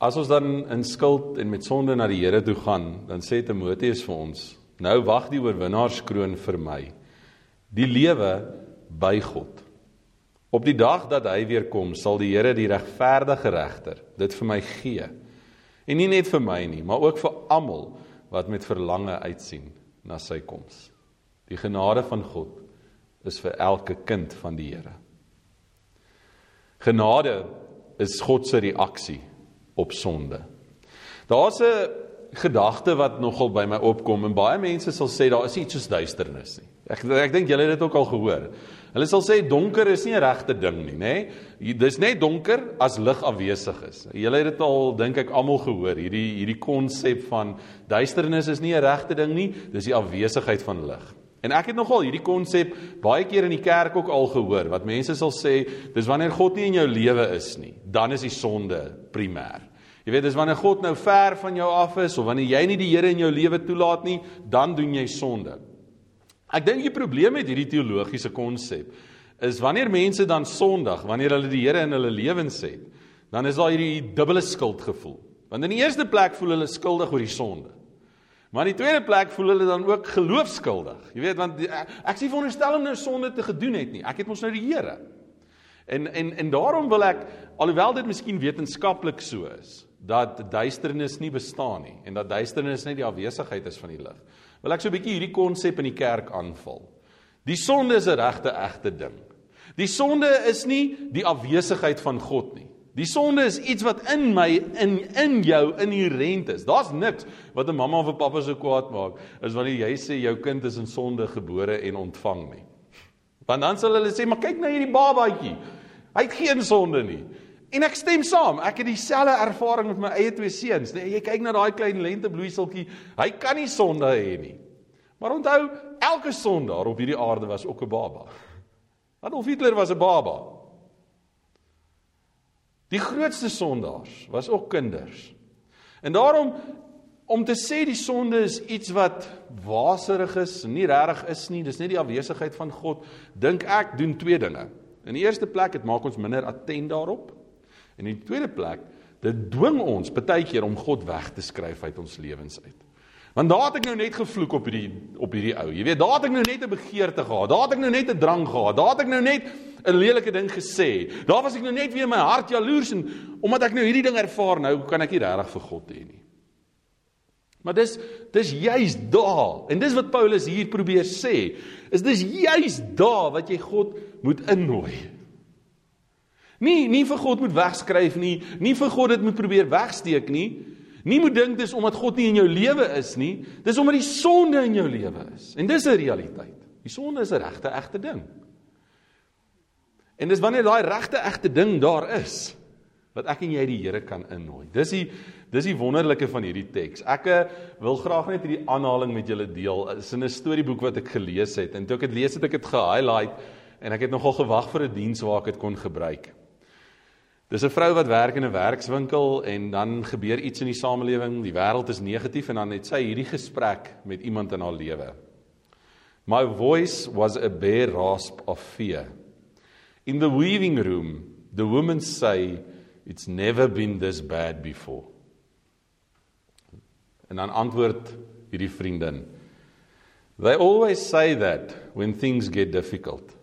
As ons dan in skuld en met sonde na die Here toe gaan, dan sê Timoteus vir ons: "Nou wag die oorwinnaarskroon vir my, die lewe by God. Op die dag dat hy weer kom, sal die Here die regverdige regter dit vir my gee. En nie net vir my nie, maar ook vir almal wat met verlange uitsien na sy koms. Die genade van God is vir elke kind van die Here. Genade is God se reaksie op sonde. Daar's 'n gedagte wat nogal by my opkom en baie mense sal sê daar is iets soos duisternis nie. Ek ek dink julle het dit ook al gehoor. Hulle sal sê donker is nie 'n regte ding nie, nê? Nee? Dis net donker as lig afwesig is. Julle het dit al dink ek almal gehoor, hierdie hierdie konsep van duisternis is nie 'n regte ding nie, dis die afwesigheid van lig. En ek het nogal hierdie konsep baie keer in die kerk ook al gehoor wat mense sal sê, dis wanneer God nie in jou lewe is nie, dan is die sonde primêr. Jy weet, dis wanneer God nou ver van jou af is of wanneer jy nie die Here in jou lewe toelaat nie, dan doen jy sonde. Ek dink die probleem met hierdie teologiese konsep is wanneer mense dan sondig, wanneer hulle die Here in hulle lewens het, dan is daar hierdie dubbele skuldgevoel. Want in die eerste plek voel hulle skuldig oor die sonde. Maar in die tweede plek voel hulle dan ook geloofskuldig. Jy weet want die, ek sê veronderstel om nou sonde te gedoen het nie. Ek het mos nou die Here. En en en daarom wil ek alhoewel dit miskien wetenskaplik so is dat duisternis nie bestaan nie en dat duisternis net die afwesigheid is van die lig wil ek so 'n bietjie hierdie konsep in die kerk aanval. Die sonde is 'n regte egte ding. Die sonde is nie die afwesigheid van God nie. Die sonde is iets wat in my in in jou inherent is. Daar's niks wat 'n mamma of 'n pappa so kwaad maak as wanneer jy sê jou kind is in sonde gebore en ontvang nie. Want dan sal hulle sê, "Maar kyk na hierdie babatjie. Hy het geen sonde nie." En ek stem saam. Ek het dieselfde ervaring met my eie twee seuns. Nee, jy kyk na daai klein lentebloeiseltjie, hy kan nie sonde hê nie. Maar onthou, elke sondaar op hierdie aarde was ook 'n baba. Adolf Hitler was 'n baba. Die grootste sondaars was ook kinders. En daarom om te sê die sonde is iets wat waserig is, nie regtig is nie, dis net die afwesigheid van God, dink ek doen twee dinge. In die eerste plek, dit maak ons minder attent daarop. En in die tweede plek, dit dwing ons baie keer om God weg te skryf uit ons lewens uit. Want daar het ek nou net gevloek op hierdie op hierdie ou. Jy weet, daar het ek nou net 'n begeerte gehad. Daar het ek nou net 'n drang gehad. Daar het ek nou net 'n lelike ding gesê. Daar was ek nou net weer in my hart jaloers en omdat ek nou hierdie ding ervaar, nou kan ek nie regtig vir God hê nie. Maar dis dis juis daar. En dis wat Paulus hier probeer sê, is dis juis daar wat jy God moet innooi. Nie nie vir God moet wegskryf nie, nie vir God dit moet probeer wegsteek nie. Nie moet dink dis omdat God nie in jou lewe is nie, dis omdat die sonde in jou lewe is. En dis 'n realiteit. Die sonde is 'n regte egte ding. En dis wanneer daai regte egte ding daar is wat ek en jy die Here kan innooi. Dis die dis die wonderlike van hierdie teks. Ek eh, wil graag net hierdie aanhaling met julle deel. Dit is 'n storieboek wat ek gelees het en toe ek dit lees het ek dit ge-highlight en ek het nogal gewag vir 'n diens waar ek dit kon gebruik. Dis 'n vrou wat werk in 'n werkswinkel en dan gebeur iets in die samelewing, die wêreld is negatief en dan het sy hierdie gesprek met iemand in haar lewe. My voice was a bare rasp of fear. In the weaving room, the women say it's never been this bad before. En dan antwoord hierdie vriendin. They always say that when things get difficult.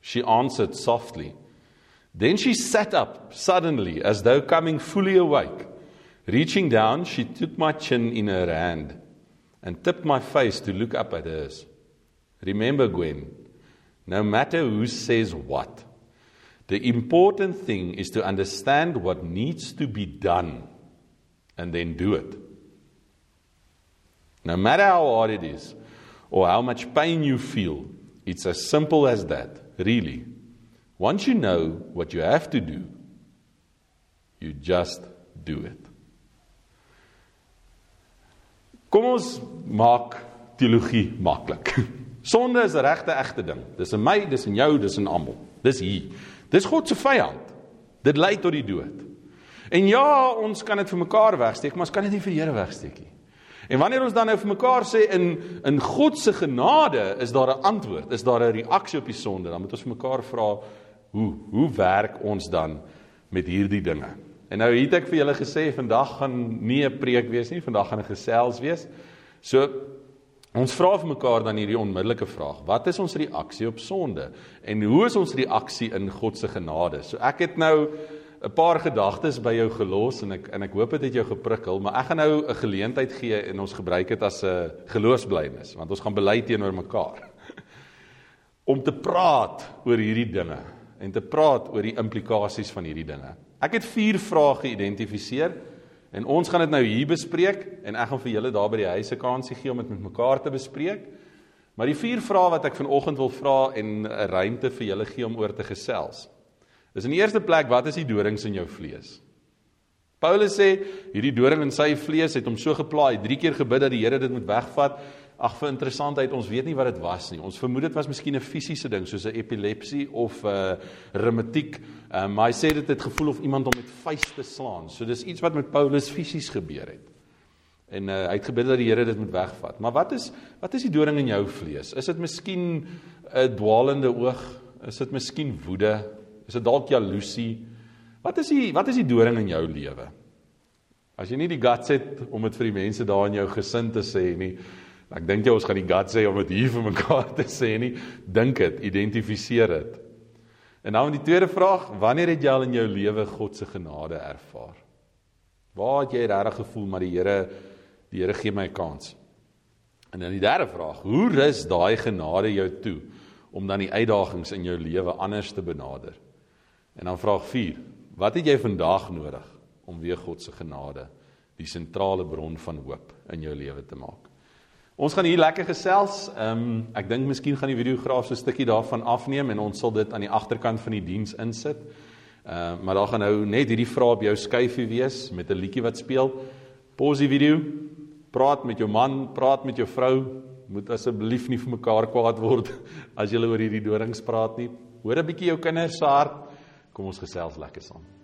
She answered softly. Then she sat up suddenly, as though coming fully awake. Reaching down, she took my chin in her hand and tipped my face to look up at hers. Remember, Gwen, no matter who says what, the important thing is to understand what needs to be done and then do it. No matter how hard it is or how much pain you feel, it's as simple as that, really. Once you know what you have to do, you just do it. Kom ons maak teologie maklik. Sonde is 'n regte egte ding. Dis in my, dis in jou, dis in almal. Dis hier. Dis God se vyand. Dit lei tot die dood. En ja, ons kan dit vir mekaar wegsteek, maar ons kan dit nie vir die Here wegsteek nie. En wanneer ons dan nou vir mekaar sê in in God se genade is daar 'n antwoord, is daar 'n reaksie op die sonde, dan moet ons vir mekaar vra, Hoe hoe werk ons dan met hierdie dinge? En nou het ek vir julle gesê vandag gaan nie 'n preek wees nie, vandag gaan 'n gesels wees. So ons vra vir mekaar dan hierdie onmiddellike vraag: Wat is ons reaksie op sonde? En hoe is ons reaksie in God se genade? So ek het nou 'n paar gedagtes by jou gelos en ek en ek hoop dit het jou geprikkel, maar ek gaan nou 'n geleentheid gee en ons gebruik dit as 'n geloofsblydenis, want ons gaan bely teenoor mekaar om te praat oor hierdie dinge en te praat oor die implikasies van hierdie dinge. Ek het 4 vrae geïdentifiseer en ons gaan dit nou hier bespreek en ek gaan vir julle daar by die huise kansie gee om dit met mekaar te bespreek. Maar die vier vrae wat ek vanoggend wil vra en 'n ruimte vir julle gee om oor te gesels. Is in die eerste plek, wat is die dorings in jou vlees? Paulus sê hierdie doring in sy vlees het hom so geplaai, drie keer gebid dat die Here dit moet wegvat. Ag vir interessantheid, ons weet nie wat dit was nie. Ons vermoed dit was miskien 'n fisiese ding soos 'n epilepsie of 'n uh, reumatiek. Um, maar hy sê dit het gevoel of iemand hom met vuiste slaan. So dis iets wat met Paulus fisies gebeur het. En uh, hy het gebid dat die Here dit moet wegvat. Maar wat is wat is die doring in jou vlees? Is dit miskien 'n dwaalende oog? Is dit miskien woede? Is dit dalk jaloesie? Wat is die wat is die doring in jou lewe? As jy nie die guts het om dit vir die mense daar in jou gesin te sê nie, ek dink jy ons gaan die guts hê om dit hier vir mekaar te sê nie. Dink dit, identifiseer dit. En nou in die tweede vraag, wanneer het jy al in jou lewe God se genade ervaar? Waar het jy regtig gevoel maar die Here die Here gee my 'n kans? En dan die derde vraag, hoe rus daai genade jou toe om dan die uitdagings in jou lewe anders te benader? En dan vraag 4, Wat het jy vandag nodig om weer God se genade die sentrale bron van hoop in jou lewe te maak? Ons gaan hier lekker gesels. Ehm um, ek dink miskien gaan die videograaf so 'n stukkie daarvan afneem en ons sal dit aan die agterkant van die diens insit. Ehm uh, maar daar gaan nou net hierdie vrae op jou skyfie wees met 'n liedjie wat speel. Pause die video. Praat met jou man, praat met jou vrou. Moet asseblief nie vir mekaar kwaad word as julle oor hierdie dorings praat nie. Hoor 'n bietjie jou kinders se hart. Kom ons gesels lekker saam.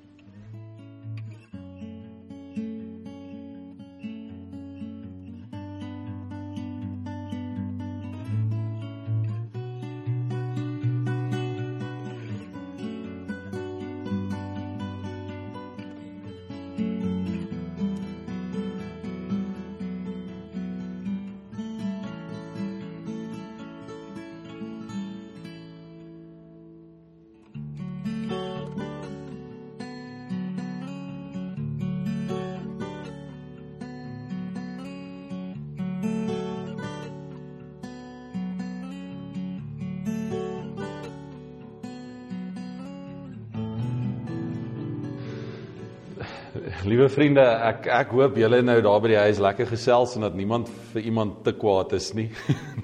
Liewe vriende, ek ek hoop julle nou daar by die huis lekker gesels en dat niemand vir iemand te kwaad is nie.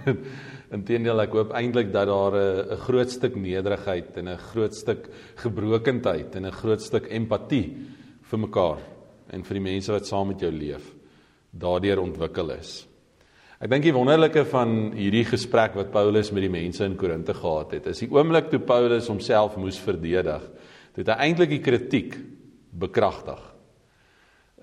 Inteendeel, ek hoop eintlik dat daar 'n 'n groot stuk nederigheid en 'n groot stuk gebrokkenheid en 'n groot stuk empatie vir mekaar en vir die mense wat saam met jou leef daardeur ontwikkel is. Ek dink die wonderlike van hierdie gesprek wat Paulus met die mense in Korinte gehad het, is die oomblik toe Paulus homself moes verdedig. Toe het eintlik die kritiek bekragtig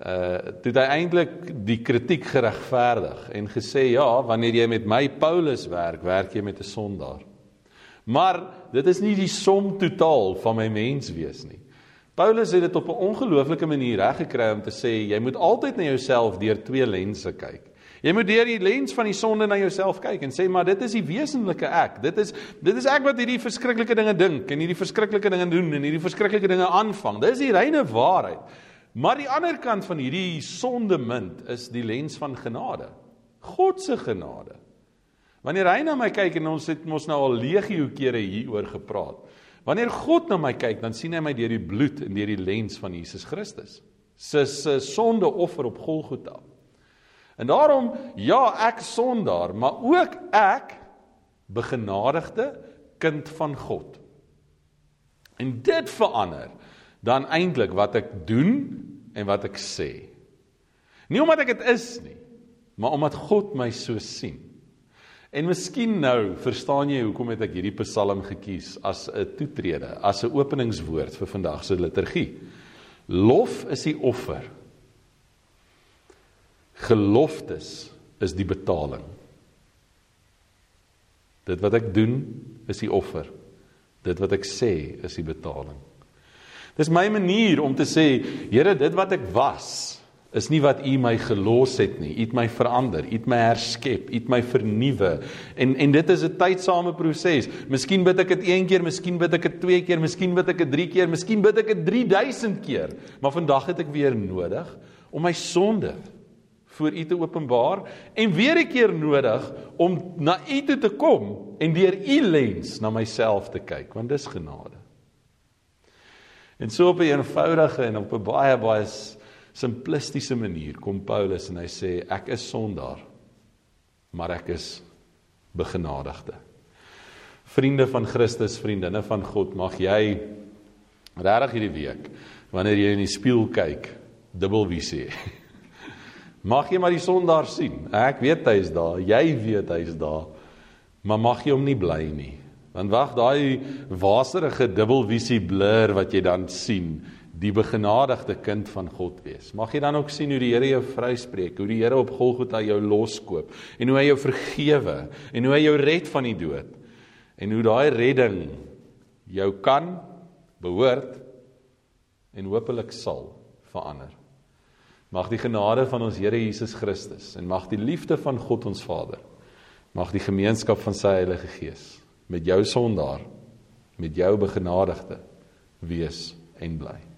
uh toe hy eintlik die kritiek geregverdig en gesê ja, wanneer jy met my Paulus werk, werk jy met 'n sondaar. Maar dit is nie die som totaal van my menswees nie. Paulus het dit op 'n ongelooflike manier reggekry om te sê jy moet altyd na jouself deur twee lense kyk. Jy moet deur die lens van die sonde na jouself kyk en sê maar dit is die wesenlike ek. Dit is dit is ek wat hierdie verskriklike dinge dink en hierdie verskriklike dinge doen en hierdie verskriklike dinge aanvang. Dis die reine waarheid. Maar die ander kant van hierdie sondemunt is die lens van genade. God se genade. Wanneer hy na my kyk en ons het mos nou al legio kere hieroor gepraat. Wanneer God na my kyk, dan sien hy my deur die bloed en deur die lens van Jesus Christus. Se se sondeoffer op Golgotha. En daarom ja, ek sondaar, maar ook ek begenadigde kind van God. En dit verander dan eintlik wat ek doen en wat ek sê. Nie omdat ek dit is nie, maar omdat God my so sien. En miskien nou verstaan jy hoekom het ek hierdie Psalm gekies as 'n toetrede, as 'n openingswoord vir vandag se liturgie. Lof is die offer. Geloftes is die betaling. Dit wat ek doen is die offer. Dit wat ek sê is die betaling. Dis my manier om te sê, Here, dit wat ek was, is nie wat U my gelos het nie. U het my verander, U het my herskep, U het my vernuwe. En en dit is 'n tydsame proses. Miskien bid ek dit een keer, miskien bid ek dit twee keer, miskien bid ek dit drie keer, miskien bid ek dit 3000 keer. Maar vandag het ek weer nodig om my sonde voor U te openbaar en weer 'n keer nodig om na U toe te kom en deur U lens na myself te kyk, want dis genade. En so op 'n eenvoudige en op 'n baie baie simplistiese manier kom Paulus en hy sê ek is sondaar, maar ek is begenadigde. Vriende van Christus, vriendinne van God, mag jy regtig hierdie week wanneer jy in die spieël kyk, dubbelvisie hê. Mag jy maar die son daar sien. Ek weet hy is daar, jy weet hy is daar. Maar mag jy hom nie bly nie. Want wag, daai waserige dubbelvisie blur wat jy dan sien, die begenadigde kind van God wees. Mag jy dan ook sien hoe die Here jou vryspreek, hoe die Here op Golgotha jou loskoop en hoe hy jou vergewe en hoe hy jou red van die dood. En hoe daai redding jou kan behoort en hopelik sal verander. Mag die genade van ons Here Jesus Christus en mag die liefde van God ons Vader, mag die gemeenskap van sy Heilige Gees met jou sondaar, met jou begenadigde wees en bly.